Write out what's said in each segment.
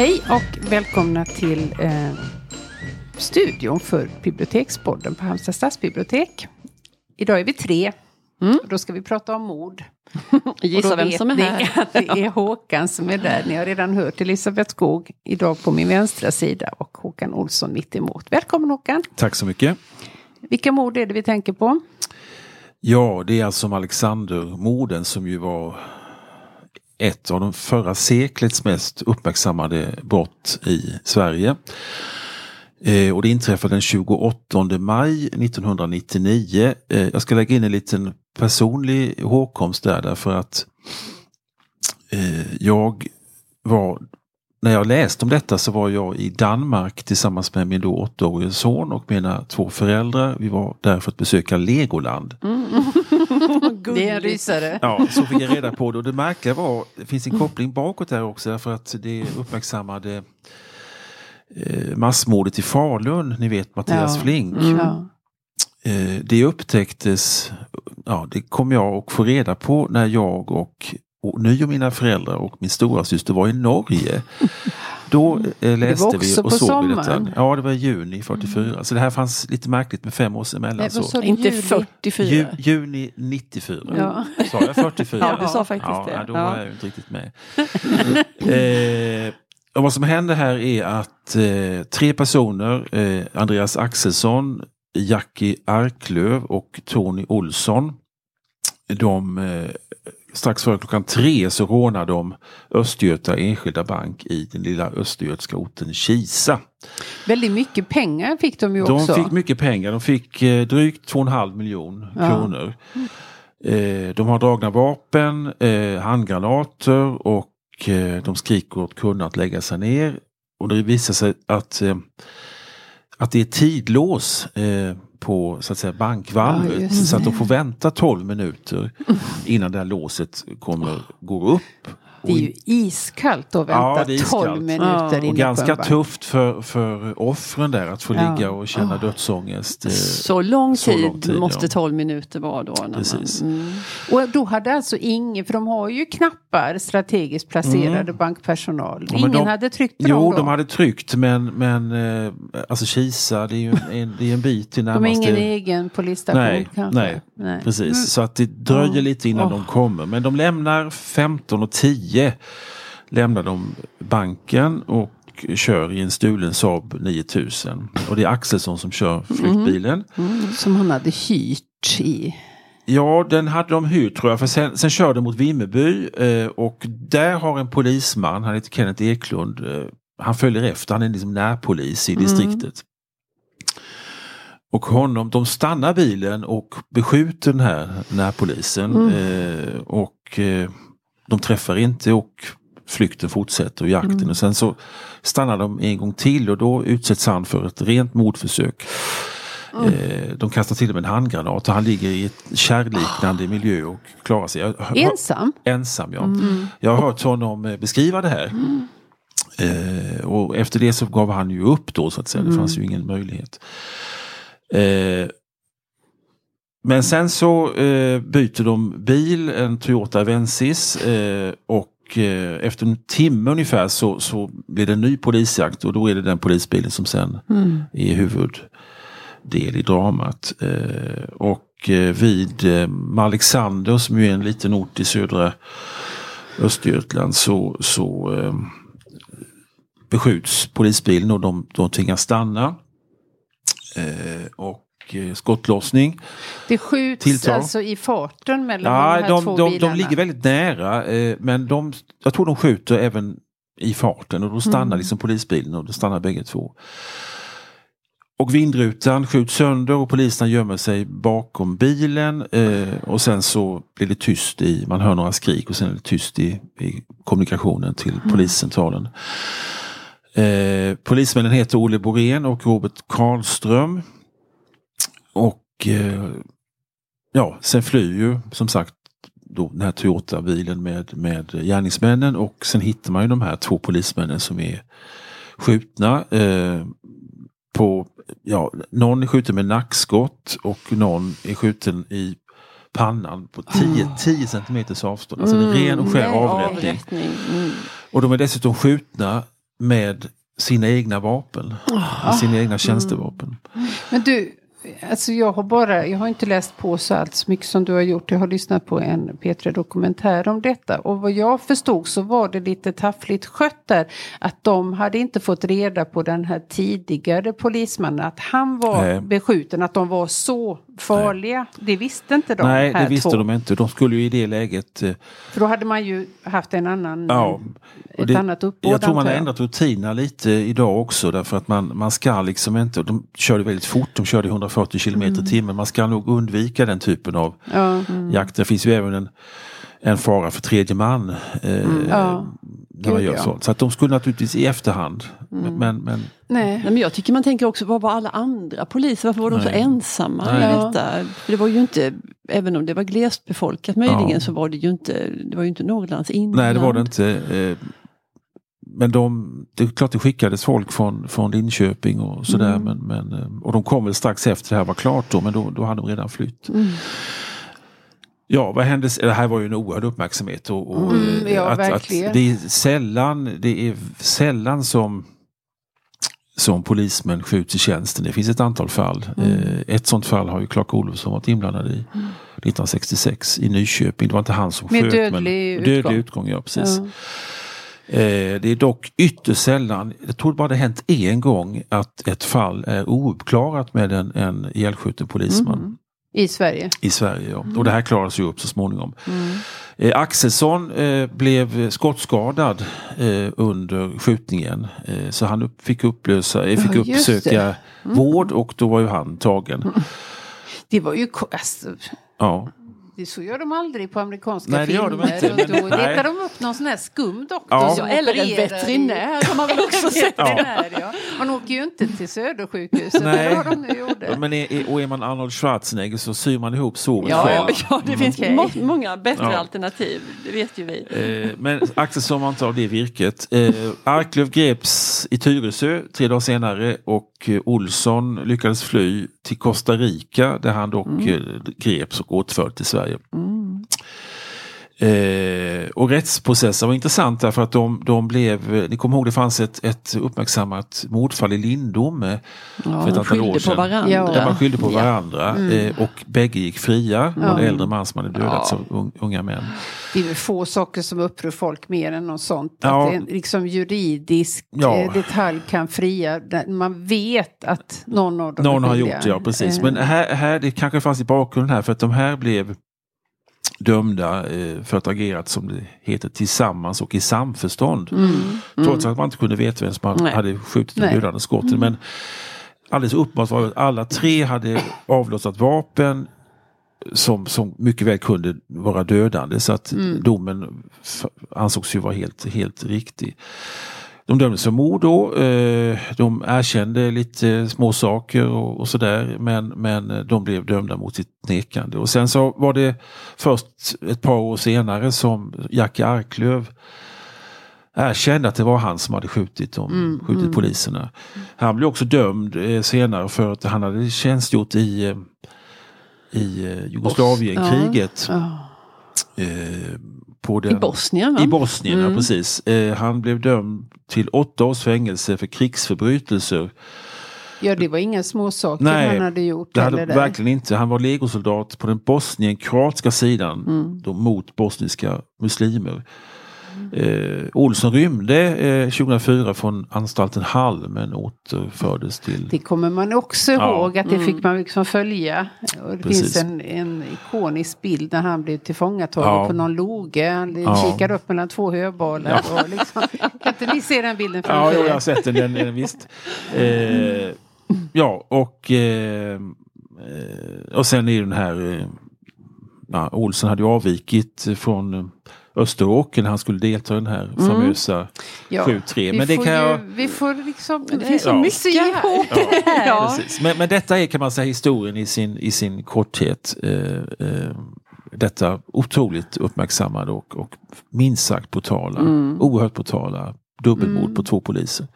Hej och välkomna till eh, studion för Bibliotekspodden på Halmstad stadsbibliotek. Idag är vi tre. Mm. Och då ska vi prata om mord. Gissa vem som är här. Att det är Håkan som är där. Ni har redan hört Elisabeth Skog idag på min vänstra sida och Håkan Olsson mitt emot. Välkommen Håkan! Tack så mycket! Vilka mord är det vi tänker på? Ja, det är alltså Alexandermorden som ju var ett av de förra seklets mest uppmärksammade brott i Sverige. Eh, och det inträffade den 28 maj 1999. Eh, jag ska lägga in en liten personlig hågkomst där därför att eh, jag var när jag läste om detta så var jag i Danmark tillsammans med min då åttaårige son och mina två föräldrar. Vi var där för att besöka Legoland. Mm. det är en rysare. Ja, så fick jag reda på det. Och det märkliga var, det finns en koppling bakåt där också för att det uppmärksammade eh, massmordet i Falun, ni vet Mattias ja. Flink. Mm. Ja. Eh, det upptäcktes, ja det kom jag att få reda på när jag och och ni och mina föräldrar och min stora syster var i Norge. Då eh, läste vi och såg sommaren. detta. Ja, det var i juni 44. Mm. Så det här fanns lite märkligt med fem år emellan. Nej, så. Inte 44? Ju, juni 94. Ja. Sa jag 44? ja, du sa faktiskt ja, det. Då var jag ju inte riktigt med. eh, och vad som händer här är att eh, tre personer, eh, Andreas Axelsson, Jackie Arklöv och Tony Olsson, de eh, strax före klockan tre så rånar de Östgöta Enskilda Bank i den lilla östergötska orten Kisa. Väldigt mycket pengar fick de ju också. De fick mycket pengar. De fick eh, drygt 2,5 miljon ja. kronor. Eh, de har dragna vapen, eh, handgranater och eh, de skriker åt kunderna att lägga sig ner. Och det visar sig att, eh, att det är tidlås på så att säga, bankvalvet. Ja, så att de får vänta 12 minuter innan det här låset kommer, går upp. Det är ju iskallt att vänta ja, 12 minuter ja. Och ganska tufft för, för offren där att få ja. ligga och känna oh. dödsångest. Eh, så lång tid, så lång tid måste 12 minuter vara då. Precis. Man, mm. Och då hade alltså ingen, för de har ju knappar strategiskt placerade mm. bankpersonal. ingen de, hade tryckt på jo, dem Jo, de hade tryckt men, men eh, alltså Kisa det är ju en, det är en bit till närmaste. De har ingen egen polisstation nej, kanske? Nej, nej. precis. Mm. Så att det dröjer lite innan oh. de kommer. Men de lämnar 15 och 10 2010 lämnar de banken och kör i en stulen Saab 9000. Och det är Axelsson som kör flyktbilen. Mm. Mm. Som han hade hyrt i. Ja, den hade de hyrt tror jag. För sen, sen kör de mot Vimmerby eh, och där har en polisman, han heter Kenneth Eklund, eh, han följer efter, han är liksom närpolis i mm. distriktet. Och honom, de stannar bilen och beskjuter den här närpolisen. Mm. Eh, och eh, de träffar inte och flykten fortsätter och jakten. Mm. Och sen så stannar de en gång till och då utsätts han för ett rent mordförsök. Mm. De kastar till med en handgranat och han ligger i ett kärrliknande miljö och klarar sig. Ensam? Ensam ja. Mm. Jag har hört honom eh, beskriva det här. Mm. Eh, och efter det så gav han ju upp då så att säga. Det fanns ju ingen möjlighet. Eh, men sen så eh, byter de bil, en Toyota Avensis eh, och eh, efter en timme ungefär så, så blir det en ny polisjakt och då är det den polisbilen som sen mm. är huvuddel i dramat. Eh, och eh, vid eh, Malexander som är en liten ort i södra Östergötland så, så eh, beskjuts polisbilen och de, de tvingas stanna. Eh, och Eh, skottlossning. Det skjuts tilltar. alltså i farten mellan ja, de här de, två de, bilarna? De ligger väldigt nära eh, men de, jag tror de skjuter även i farten och då stannar mm. liksom polisbilen och då stannar bägge två. Och vindrutan skjuts sönder och poliserna gömmer sig bakom bilen eh, och sen så blir det tyst i, man hör några skrik och sen är det tyst i, i kommunikationen till mm. poliscentralen. Eh, polismännen heter Olle Borén och Robert Karlström. Och eh, ja, sen flyr ju som sagt då den här Toyota-bilen med, med gärningsmännen och sen hittar man ju de här två polismännen som är skjutna. Eh, på, ja, någon är skjuten med nackskott och någon är skjuten i pannan på 10, oh. 10 centimeters avstånd. Alltså mm, en ren och skär avrättning. avrättning. Mm. Och de är dessutom skjutna med sina egna vapen, oh. sina egna tjänstevapen. Mm. Men du, Alltså jag har bara, jag har inte läst på så alls mycket som du har gjort. Jag har lyssnat på en P3 Dokumentär om detta. Och vad jag förstod så var det lite taffligt skött där. Att de hade inte fått reda på den här tidigare polismannen. Att han var Nej. beskjuten, att de var så farliga. Nej. Det visste inte de. Nej, det visste två. de inte. De skulle ju i det läget... Eh, För då hade man ju haft en annan... Ja, ett det, annat uppbåd. Jag tror man har ändrat rutinerna lite idag också. Därför att man, man ska liksom inte... De körde väldigt fort. De körde 140 kilometer mm. i timmen. Man ska nog undvika den typen av ja. mm. jakt. Det finns ju även en, en fara för tredje man. Eh, mm. ja. När man gör ja. sånt. Så att de skulle naturligtvis i efterhand. Mm. Men, men, Nej. Men jag tycker man tänker också, vad var alla andra poliser? Varför var de Nej. så ensamma detta? För det var ju inte, även om det var glest befolkat möjligen, ja. så var det ju inte, det var ju inte Norrlands inland. Nej det var det inte. Eh, men de, det är klart det skickades folk från, från Linköping och sådär. Mm. Men, men, eh, och de kom väl strax efter det här var klart då, men då, då hade de redan flytt. Mm. Ja, vad hände? Det här var ju en oerhörd uppmärksamhet. Och, och mm, ja, att, att, det, är sällan, det är sällan som som polismän skjuts i tjänsten. Det finns ett antal fall. Mm. Eh, ett sånt fall har ju Clark Olofsson varit inblandad i. Mm. 1966 i Nyköping. Det var inte han som Med sköt. Dödlig men utgång. dödlig utgång. Ja, precis. Ja. Eh, det är dock ytterst sällan, jag tror bara det hänt en gång, att ett fall är ouppklarat med en, en ihjälskjuten polisman. Mm. I Sverige? I Sverige, ja. Mm. Och det här klaras ju upp så småningom. Mm. Eh, Axelsson eh, blev skottskadad eh, under skjutningen. Eh, så han upp, fick, upplösa, eh, fick ja, uppsöka mm. vård och då var ju han tagen. Det var ju... Alltså, ja. Det så gör de aldrig på amerikanska nej, filmer. De inte, då letar de upp någon sån här skum doktor ja. som Eller en veterinär har man väl också sett. ja. ja. Man åker ju inte till Södersjukhuset. Nej. Vad de nu gjorde. Men är, och är man Arnold Schwarzenegger så syr man ihop såret ja, själv. Ja, det finns mm. må många bättre ja. alternativ. Det vet ju vi. Eh, men Axelsson var inte av det virket. Eh, Arklöv greps i Tyresö tre dagar senare och eh, Olsson lyckades fly till Costa Rica där han dock mm. Eh, greps och återfördes till Sverige. Mm. Eh, och rättsprocessen var intressant därför att de, de blev, ni kommer ihåg det fanns ett, ett uppmärksammat mordfall i Lindome ja, för ett antal år sedan. På varandra. Ja. Där man skyllde på varandra ja. mm. eh, och bägge gick fria. Ja. En äldre man som hade dödats ja. av unga män. Det är få saker som upprör folk mer än något sånt. Ja. Att en liksom juridisk ja. Eh, detalj kan fria. Man vet att någon av dem Någon har gjort det, ja precis. Men här, här, det kanske fanns i bakgrunden här för att de här blev dömda eh, för att ha agerat som det heter tillsammans och i samförstånd. Mm. Mm. Trots att man inte kunde veta vem som Nej. hade skjutit de dödande skotten. Mm. Men alldeles uppenbart var att alla tre hade avlossat vapen som, som mycket väl kunde vara dödande så att mm. domen ansågs ju vara helt, helt riktig. De dömdes för mord då. Eh, de erkände lite små saker och, och sådär men, men de blev dömda mot sitt nekande. Och sen så var det först ett par år senare som Jackie Arklöv erkände att det var han som hade skjutit, dem, mm, skjutit mm. poliserna. Han blev också dömd eh, senare för att han hade tjänstgjort i, eh, i Jugoslavienkriget. Ja. Eh, den, I Bosnien va? I Bosnien, mm. ja precis. Eh, han blev dömd till åtta års fängelse för krigsförbrytelser. Ja, det var inga småsaker Nej, han hade gjort. Det hade verkligen inte. Han var legosoldat på den bosnien-kroatiska sidan mm. då, mot bosniska muslimer. Eh, Olsson rymde eh, 2004 från anstalten Hall men återfördes till... Det kommer man också ja. ihåg att det mm. fick man liksom följa. Och det Precis. finns en, en ikonisk bild när han blev tillfångatagen ja. på någon loge. Han ja. kikar upp mellan två höbalar. Ja. Och liksom, kan inte ni se den bilden framför Ja, jag har sett den, den, den visst. Eh, ja, och, eh, eh och sen är den här eh, ja, Olsson hade ju avvikit från Österåker när han skulle delta i den här mm. famösa ja. 7-3. Men det kan jag... vi får liksom... Det finns så ja. mycket ihop ja. det ja. Men, men detta är kan man säga historien i sin, i sin korthet. Eh, eh, detta otroligt uppmärksammade och, och minst sagt brutala, mm. oerhört brutala dubbelmord mm. på två poliser.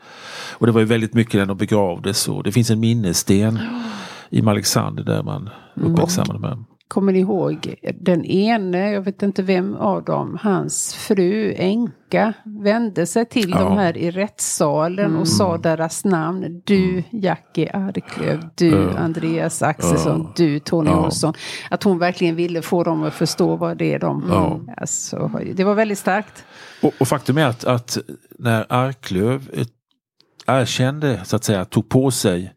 Och det var ju väldigt mycket när de begravdes och det finns en minnessten i Malexander där man mm. uppmärksammade mm. de här kommer ihåg den ene, jag vet inte vem av dem, hans fru, änka, vände sig till Ja. de här i rättssalen och sa deras namn. Du Jackie Arklöv, du Ja. Andreas Axelsson, du Tony Ja. Olsson. Att hon verkligen ville få dem att förstå vad det är de... Ja. Alltså, det var väldigt starkt. Och, och faktum är att, att när Arklöv eh, erkände, så att säga, tog på sig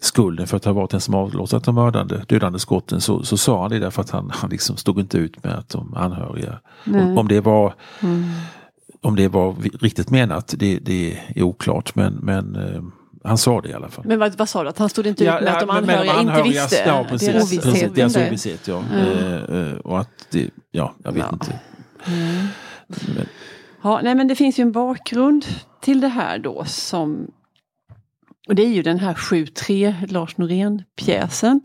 skulden för att ha varit den som avlossat de mördande, dödande skotten så, så sa han det därför att han, han liksom stod inte ut med att de anhöriga, om, om det var om det var riktigt menat, det, det är oklart men, men eh, han sa det i alla fall. Men vad, vad sa du, att han stod inte ut med att de men- men anhöriga inte visste? Ja, precis. deras ovisshet. precis deras ovisshet. Ja. Eh, eh, och att det, ja, jag vet Ja. inte. Ja, nej men det finns ju en bakgrund till det här då som och det är ju den här 7-3 Lars Norén-pjäsen.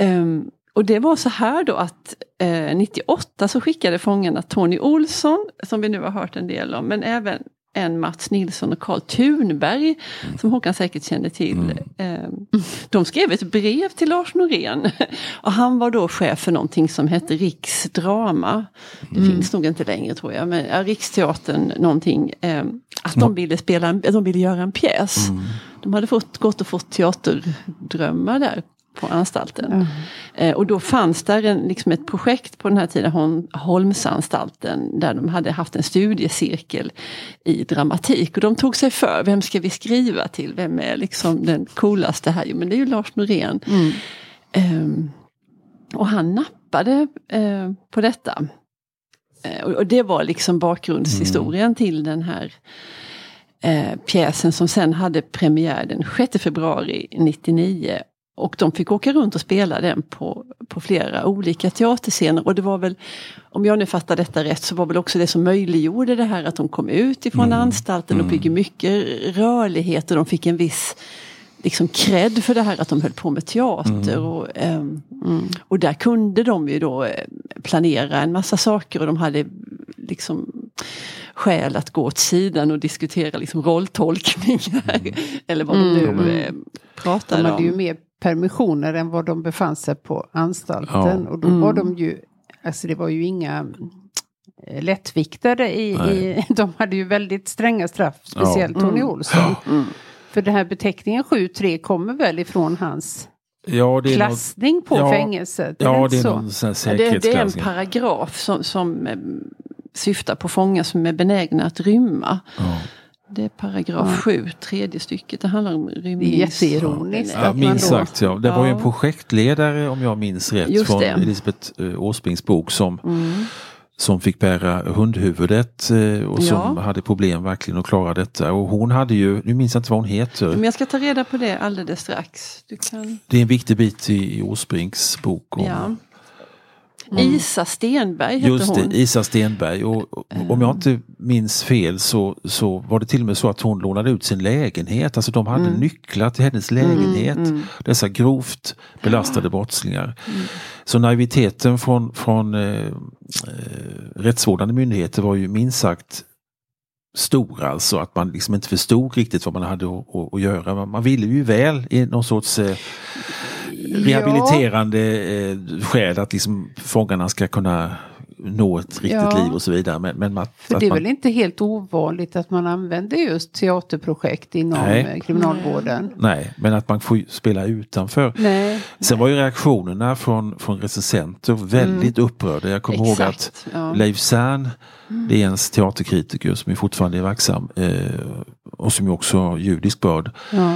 Um, ehm, och det var så här då att eh, 98 så skickade fångarna Tony Olsson, som vi nu har hört en del om, men även en Mats Nilsson och Karl Thunberg, som Håkan säkert kände till. Ehm, de skrev ett brev till Lars Norén. Och han var då chef för någonting som hette Riksdrama. Det finns nog inte längre tror jag, men ja, Riksteatern någonting. ehm, att de ville, spela de ville göra en pjäs. De hade fått, gått och fått teaterdrömmar där på anstalten. Eh, och då fanns där en, liksom ett projekt på den här tiden, Hol- Holmsanstalten, där de hade haft en studiecirkel i dramatik. Och de tog sig för, vem ska vi skriva till? Vem är liksom den coolaste här? Jo men det är ju Lars Norén. Ehm, och han nappade eh, på detta. Eh, och, det var liksom bakgrundshistorien till den här eh, pjäsen som sen hade premiär den 6 februari 99. Och de fick åka runt och spela den på, på flera olika teaterscener. Och det var väl, om jag nu fattar detta rätt, så var väl också det som möjliggjorde det här att de kom ut ifrån anstalten och fick ju mycket rörlighet och de fick en viss liksom cred för det här att de höll på med teater. Och, ehm, och där kunde de ju då eh, planera en massa saker och de hade liksom skäl att gå åt sidan och diskutera liksom rolltolkningar. Eller vad de nu eh, De pratade hade ju om. mer permissioner än vad de befann sig på anstalten. Ja. Och då var de ju, alltså det var ju inga eh, lättviktare i, i, de hade ju väldigt stränga straff, speciellt Tony Olsson. För den här beteckningen 7-3 kommer väl ifrån hans Ja, det är något, klassning på ja, fängelset? Är ja, inte det är så? någon sån Ja, det, det är en paragraf som, som eh, syftar på fångar som är benägna att rymma. Ja. Det är paragraf 7, tredje stycket. Det handlar om Det är rymnings... jätteironiskt Ja, minst sagt ja. Det var ju en Ja. projektledare om jag minns rätt Just från det. Mm. Elisabeth eh, Åsbrinks bok som, som fick bära hundhuvudet eh, och som Ja. hade problem verkligen att klara detta. Och hon hade ju, nu minns jag inte vad hon heter, Men jag ska ta reda på det alldeles strax. Du kan... det är en viktig bit i, i Åsbrinks bok. Om, Ja. Isa Stenberg hette Just det, hon. Isa Stenberg. Och, och om jag inte minns fel så, så var det till och med så att hon lånade ut sin lägenhet. Alltså de hade nycklar till hennes lägenhet. Dessa grovt belastade brottslingar. Så naiviteten från, från eh, eh, rättsvårdande myndigheter var ju minst sagt stor alltså. Att man liksom inte förstod riktigt vad man hade att, att, att göra. Man- Man ville ju väl i någon sorts eh, rehabiliterande eh, skäl att liksom fångarna ska kunna nå ett riktigt Ja. liv och så vidare. Men, men att, För det är man, väl inte helt ovanligt att man använder just teaterprojekt inom Nej. eh, kriminalvården? Nej, men att man får spela utanför. Nej. Sen var ju reaktionerna från, från recensenter väldigt upprörda. Jag kommer ihåg att Mm. Ja. Mm. Leif Zern, DNs teaterkritiker som är fortfarande är verksam eh, och som ju också har judisk börd, Ja.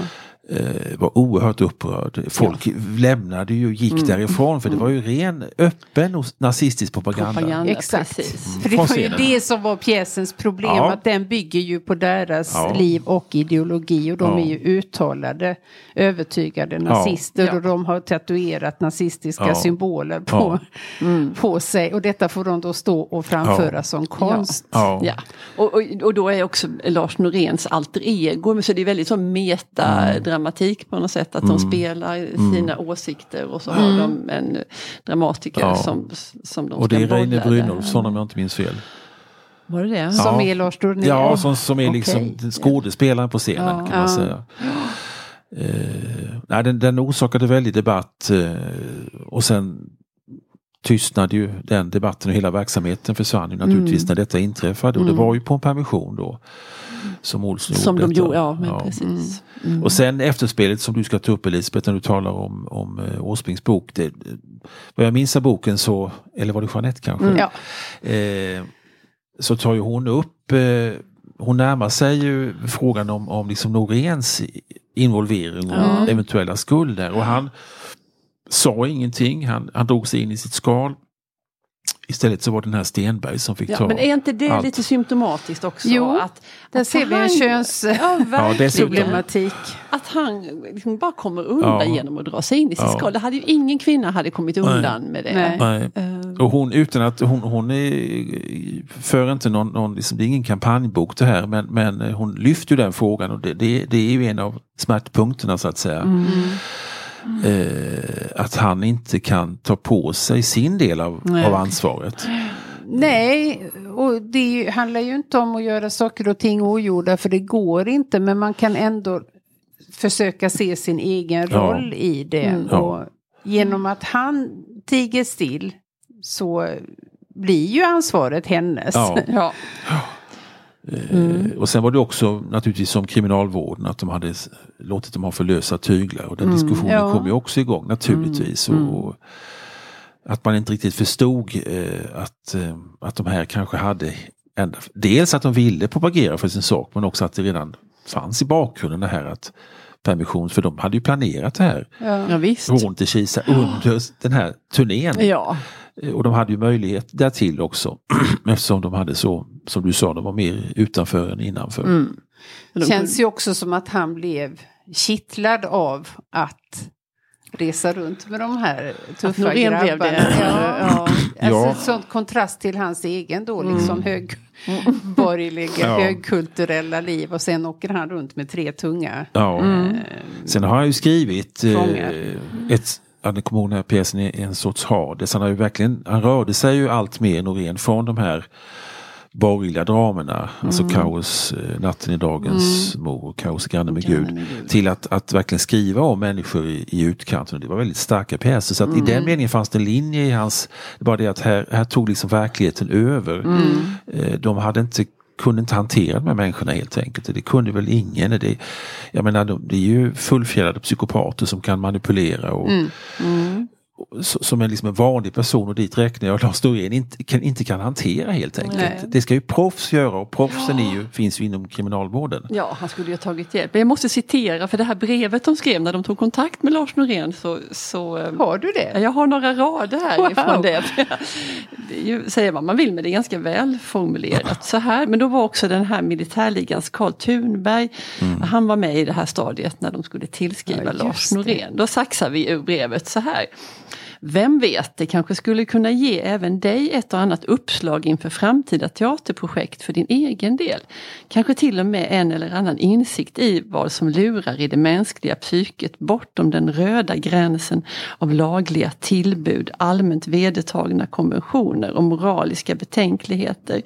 Eh, var oerhört upprörd. Folk lämnade ju och gick Mm. därifrån för det var ju ren öppen och nazistisk propaganda. Propaganda, Exakt. precis. För det var ju det som var pjäsens problem, Ja. att den bygger ju på deras Ja. liv och ideologi och de Ja. är ju uttalade övertygade nazister Ja. och de har tatuerat nazistiska Ja. symboler på, Mm. på sig och detta får de då stå och framföra Ja. som konst. Ja. Ja. Och, och, och då är också Lars Noréns alter ego, så det är väldigt så metadramatik på något sätt. Att Mm. de spelar sina åsikter och så har de en dramatiker Ja. som, som de Och det ska är Reine Brynolfsson om jag inte minns fel. Var det det? Som Ja. är Lars Dornér. Ja, som, som är liksom den skådespelaren på scenen Ja. kan man Ja. säga. Eh, nej, den, den orsakade väldigt debatt eh, och sen tystnade ju den debatten och hela verksamheten försvann ju naturligtvis Mm. när detta inträffade och det var ju på en permission då. Som Olsson Som gjorde de gjorde, ja men precis. Mm. Och sen efterspelet som du ska ta upp Elisabeth när du talar om, om eh, Åsbrinks bok. Det, vad jag minns av boken så, eller var det Jeanette kanske? Mm. Ja. Eh, så tar ju hon upp, eh, hon närmar sig ju frågan om, om liksom Noréns involvering och Ja. eventuella skulder. Och han sa ingenting, han, han drog sig in i sitt skal. Istället så var det den här Stenberg som fick Ja, ta men är inte det allt. lite symptomatiskt också? Jo, att, Där att ser vi en han- köns... Ja. Att han liksom bara kommer undan Ja. genom att dra sig in i sitt Ja. skal. Det hade ju ingen kvinna hade kommit undan med det. Nej. Nej. Eh, Och hon utan att hon, hon är, för inte någon, någon liksom, det är ingen kampanjbok det här men, men hon lyfter ju den frågan och det, det, det är ju en av smärtpunkterna så att säga. Mm. Eh, att han inte kan ta på sig sin del av, Nej. av ansvaret. Nej, och det handlar ju inte om att göra saker och ting ogjorda för det går inte men man kan ändå försöka se sin egen Ja. roll i det. Mm. Ja. Och genom att han tiger still så blir ju ansvaret hennes. Ja. Eh, och sen var det också naturligtvis som kriminalvården att de hade låtit dem ha för lösa tyglar och den diskussionen Ja. kom ju också igång naturligtvis. Och, och att man inte riktigt förstod eh, att, eh, att de här kanske hade ända, dels att de ville propagera för sin sak men också att det redan fanns i bakgrunden det här att permission, för de hade ju planerat det här Ja. ja visst. rån till Kisa under den här turnén. Ja. Eh, Och de hade ju möjlighet därtill också eftersom de hade så, som du sa, de var mer utanför än innanför. Mm. De Känns ju också som att han blev kittlad av att resa runt med de här tuffa Norén grabbarna. blev det. Ja, ja. Alltså Ja. ett sånt kontrast till hans egen då liksom högborgerliga, Ja. högkulturella liv och sen åker han runt med tre tunga. Ja. Sen har han ju skrivit eh, ett, ja, ni kommer ihåg den här pjäsen är en sorts Hades. Han har ju verkligen, han rörde sig ju allt mer Norén från de här borgerliga dramerna, alltså kaos, eh, natten i dagens mor och kaos i granne med Gud, till att, att verkligen skriva om människor i, i utkanten. Och Det var väldigt starka pjäser. Så att i den meningen fanns det en linje i hans, bara det att här, här tog liksom verkligheten över. Eh, De hade inte kunde inte hantera de här människorna helt enkelt. Det kunde väl ingen. Det, jag menar, de, det är ju fullfjädrade psykopater som kan manipulera och, mm. Mm som är liksom en vanlig person och dit räknar jag Lars Norén inte kan, inte kan hantera helt enkelt. Nej. Det ska ju proffs göra och proffsen är ju, finns ju inom kriminalvården. Ja, han skulle ju ha tagit hjälp. Men jag måste citera, för det här brevet de skrev när de tog kontakt med Lars Norén så... så eh, Har du Ja, det? Jag har några rader här Wow. ifrån det. det ju, säger vad man vill men det är ganska väl formulerat så här. Men då var också den här militärligans Karl Thunberg, han var med i det här stadiet när de skulle tillskriva Ja, Lars det. Norén. Då saxar vi ur brevet så här. Vem vet, det kanske skulle kunna ge även dig ett och annat uppslag inför framtida teaterprojekt för din egen del. Kanske till och med en eller annan insikt i vad som lurar i det mänskliga psyket bortom den röda gränsen av lagliga tillbud, allmänt vedertagna konventioner och moraliska betänkligheter.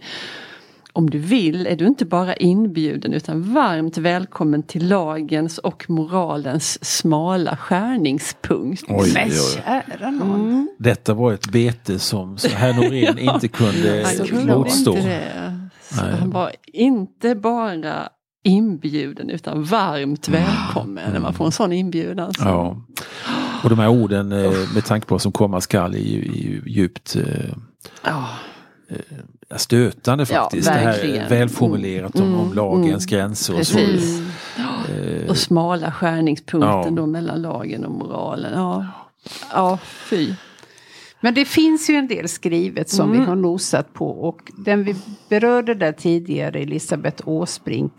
Om du vill är du inte bara inbjuden utan varmt välkommen till lagens och moralens smala skärningspunkt. Oj, Men oj, oj. kära någon. Detta var ett bete som herr Norén inte kunde Han Så kunde motstå. han var inte bara inbjuden utan varmt välkommen när man får en sån inbjudan. Så. Ja. Och de här orden eh, med tanke på vad som komma skall är ju, är ju djupt eh, Ja. Stötande Ja, faktiskt. det här är välformulerat om, om lagens gränser och så. Eh, Och smala skärningspunkten Ja. då mellan lagen och moralen. Ja, ja fy. Men det finns ju en del skrivet som Mm. vi har nosat på och den vi berörde där tidigare, Elisabeth Åsbrink,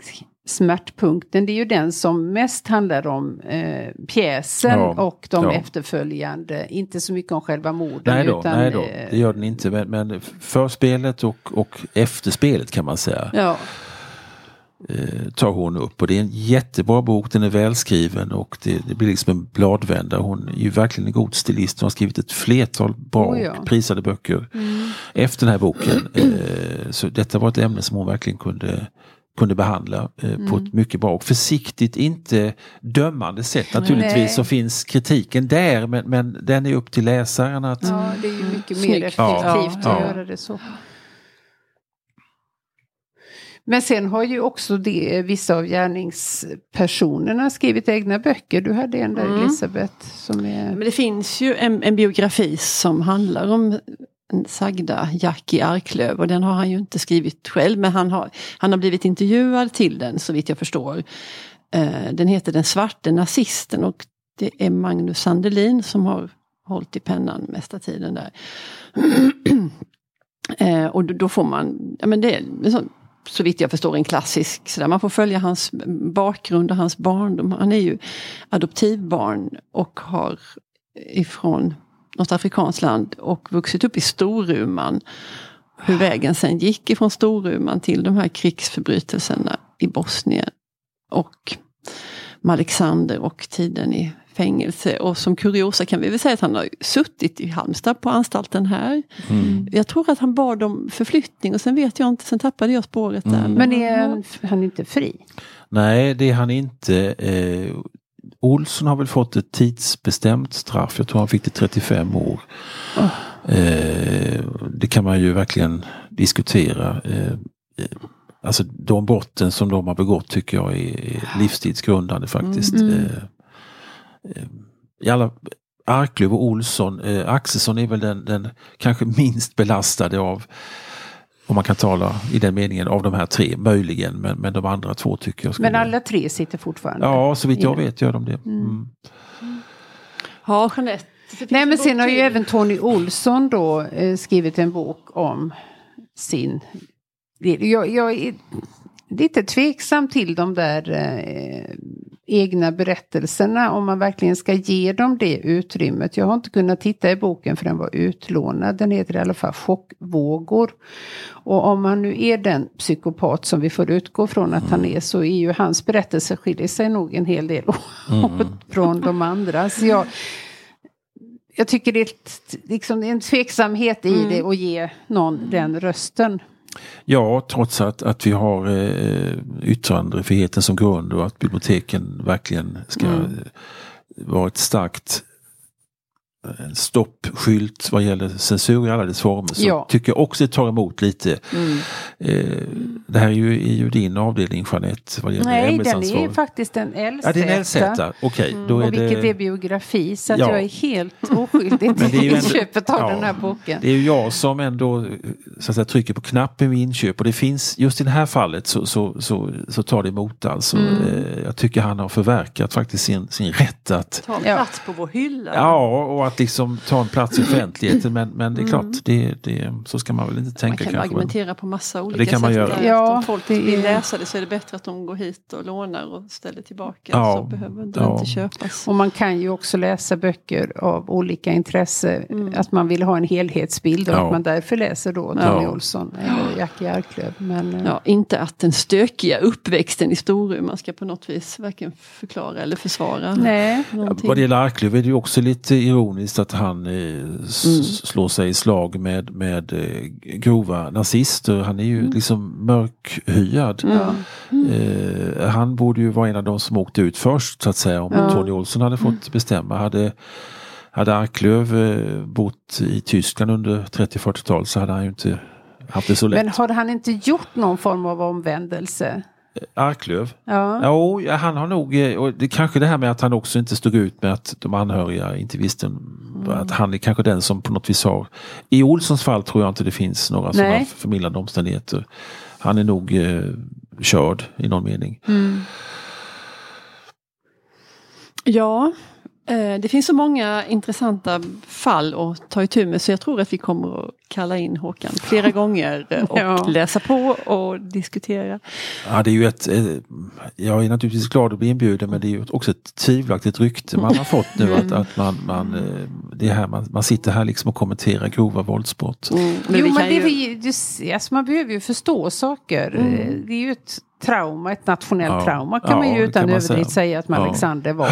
Smärtpunkten, det är ju den som mest handlar om eh, pjäsen Ja, och de ja. efterföljande, inte så mycket om själva morden. Nej då, utan, nej då, eh, det gör den inte. Men, men förspelet och, och efterspelet kan man säga Ja, eh, tar hon upp. Och det är en jättebra bok, den är välskriven och det, det blir liksom en bladvända. Hon är ju verkligen en god stilist. Hon har skrivit ett flertal bra Oh ja. och prisade böcker efter den här boken. Eh, så detta var ett ämne som hon verkligen kunde, kunde behandla eh, på ett mycket bra och försiktigt, inte dömande sätt. Naturligtvis Nej. så finns kritiken där men, men den är upp till läsaren att Ja, det är ju mycket mer Snyggt. effektivt Ja, att ja. göra det så. Men sen har ju också det, vissa av gärningspersonerna skrivit egna böcker. Du hade en där Mm. Elisabeth som är... Men det finns ju en, en biografi som handlar om sagda Jackie Arklöv och den har han ju inte skrivit själv men han har, han har blivit intervjuad till den så vitt jag förstår. Eh, den heter Den svarte nazisten och det är Magnus Sandelin som har hållit i pennan mesta tiden där. Eh, och då, får man, ja men det är så vitt jag förstår en klassisk, så där man får följa hans bakgrund och hans barndom. Han är ju adoptivbarn och har ifrån något afrikanskt land och vuxit upp i Storuman. Hur vägen sen gick ifrån Storuman till de här krigsförbrytelserna i Bosnien. Och med Alexander och tiden i fängelse. Och som kuriosa kan vi väl säga att han har suttit i Halmstad på anstalten här. Mm. Jag tror att han bad om förflyttning och sen vet jag inte, sen tappade jag spåret där. Mm. Men är han, han är inte fri? Nej, det är han inte. Olsson har väl fått ett tidsbestämt straff. Jag tror han fick det 35 år. Eh, det kan man ju verkligen diskutera. Eh, eh, alltså de brotten som de har begått tycker jag är livstidsgrundande faktiskt. Mm. Eh, eh, I alla, Arklöv och Olsson, eh, Axelsson är väl den, den kanske minst belastade av om man kan tala i den meningen av de här tre, möjligen, men, men de andra två tycker jag skulle... Men alla tre sitter fortfarande? Ja, så vitt jag vet gör de det. Mm. Ja, Jeanette. Nej en men sen har ju även Tony Olsson då eh, skrivit en bok om sin... Jag, jag är lite tveksam till de där eh, egna berättelserna om man verkligen ska ge dem det utrymmet. Jag har inte kunnat titta i boken för den var utlånad. Den heter i alla fall Chockvågor. Och om han nu är den psykopat som vi får utgå från att han är så är ju hans berättelse skiljer sig nog en hel del åt från de andra. Så jag, jag tycker det är, liksom, en tveksamhet i det att ge någon den rösten. Ja, trots att, att vi har eh, yttrandefriheten som grund och att biblioteken verkligen ska Mm. vara ett starkt en stoppskylt vad gäller censur i alla dess former så Ja. tycker jag också det tar emot lite. Mm. Eh, det här är ju, är ju din avdelning Jeanette vad gäller Nej, den är faktiskt en LZ. Ja, det är en LZ, okej. då är Och vilket det... är biografi, så att Ja. jag är helt oskyldig Men det är ju till ändå- inköpet av ja. den här boken. Det är ju jag som ändå så att säga, trycker på knappen vid inköp och det finns just i det här fallet så, så, så, så tar det emot alltså. Mm. Eh, jag tycker han har förverkat faktiskt sin, sin rätt att Ta Ja. plats på vår hylla. Ja, och att liksom ta en plats i offentligheten men, men det är klart, det, det, så ska man väl inte Man tänka kan kanske. Men, argumentera på massa olika Det kan man sätt. göra. Ja, Om folk det vill läsa det så är det bättre att de går hit och lånar och ställer tillbaka. Ja, Så behöver det ja. inte köpas. Och man kan ju också läsa böcker av olika intresse. Mm. Att man vill ha en helhetsbild och Ja. att man därför läser då Tony Ja. Olsson eller Jackie Arklöv. Men, eh, Ja, inte att den stökiga uppväxten i Storuman ska på något vis varken förklara eller försvara Nej, någonting. vad det gäller Arklöv är det ju också lite ironiskt att han eh, Mm. slår sig i slag med, med eh, grova nazister. Han är ju Mm. liksom mörkhyad. ja. Eh, han borde ju vara en av de som åkte ut först så att säga om. Tony Olsson hade fått bestämma. Hade, hade Arklöv eh, bott i Tyskland under 30-40-talet så hade han ju inte haft det så lätt. Men har han inte gjort någon form av omvändelse? Arklöv? Ja. Jo, ja, han har nog, eh, och det kanske det här med att han också inte stod ut med att de anhöriga inte visste Mm. att han är kanske den som på något vis har. I Olssons fall tror jag inte det finns några sådana förmildrande omständigheter. Han är nog eh, körd i någon mening. Mm. Ja, det finns så många intressanta fall att ta itu med så jag tror att vi kommer att kalla in Håkan flera gånger eh, och Ja. läsa på och diskutera. Ja, det är ju ett, eh, jag är naturligtvis glad att bli inbjuden men det är ju också ett tvivelaktigt rykte man har fått nu att, att man, man, eh, det här, man, man sitter här liksom och kommenterar grova våldsbrott. Mm, jo, vi men det är ju- ju, det, alltså man behöver ju förstå saker. Eh, Det är ju ett trauma, ett nationellt Ja. trauma kan Ja, man ju utan överdrift säga. säga att Ja. Alexander var.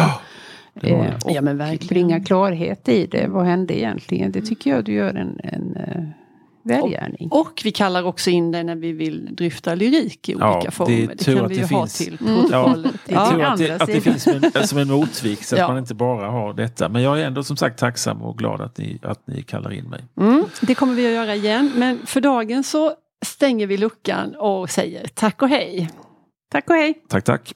Det det. Eh, och Ja, men verkligen. bringa klarhet i det. Vad hände egentligen? Det tycker jag du gör en, en eh, välgärning. Och vi kallar också in det när vi vill dryfta lyrik i olika Ja, det är former. Det, tur kan att vi det ju ha finns. till Mm. protokollet. Det är Jag Ja. att det, att det finns som en, som en motvikt så att Ja. man inte bara har detta. Men jag är ändå som sagt tacksam och glad att ni, att ni kallar in mig. Mm, det kommer vi att göra igen. Men för dagen så stänger vi luckan och säger tack och hej. Tack och hej! Tack, tack.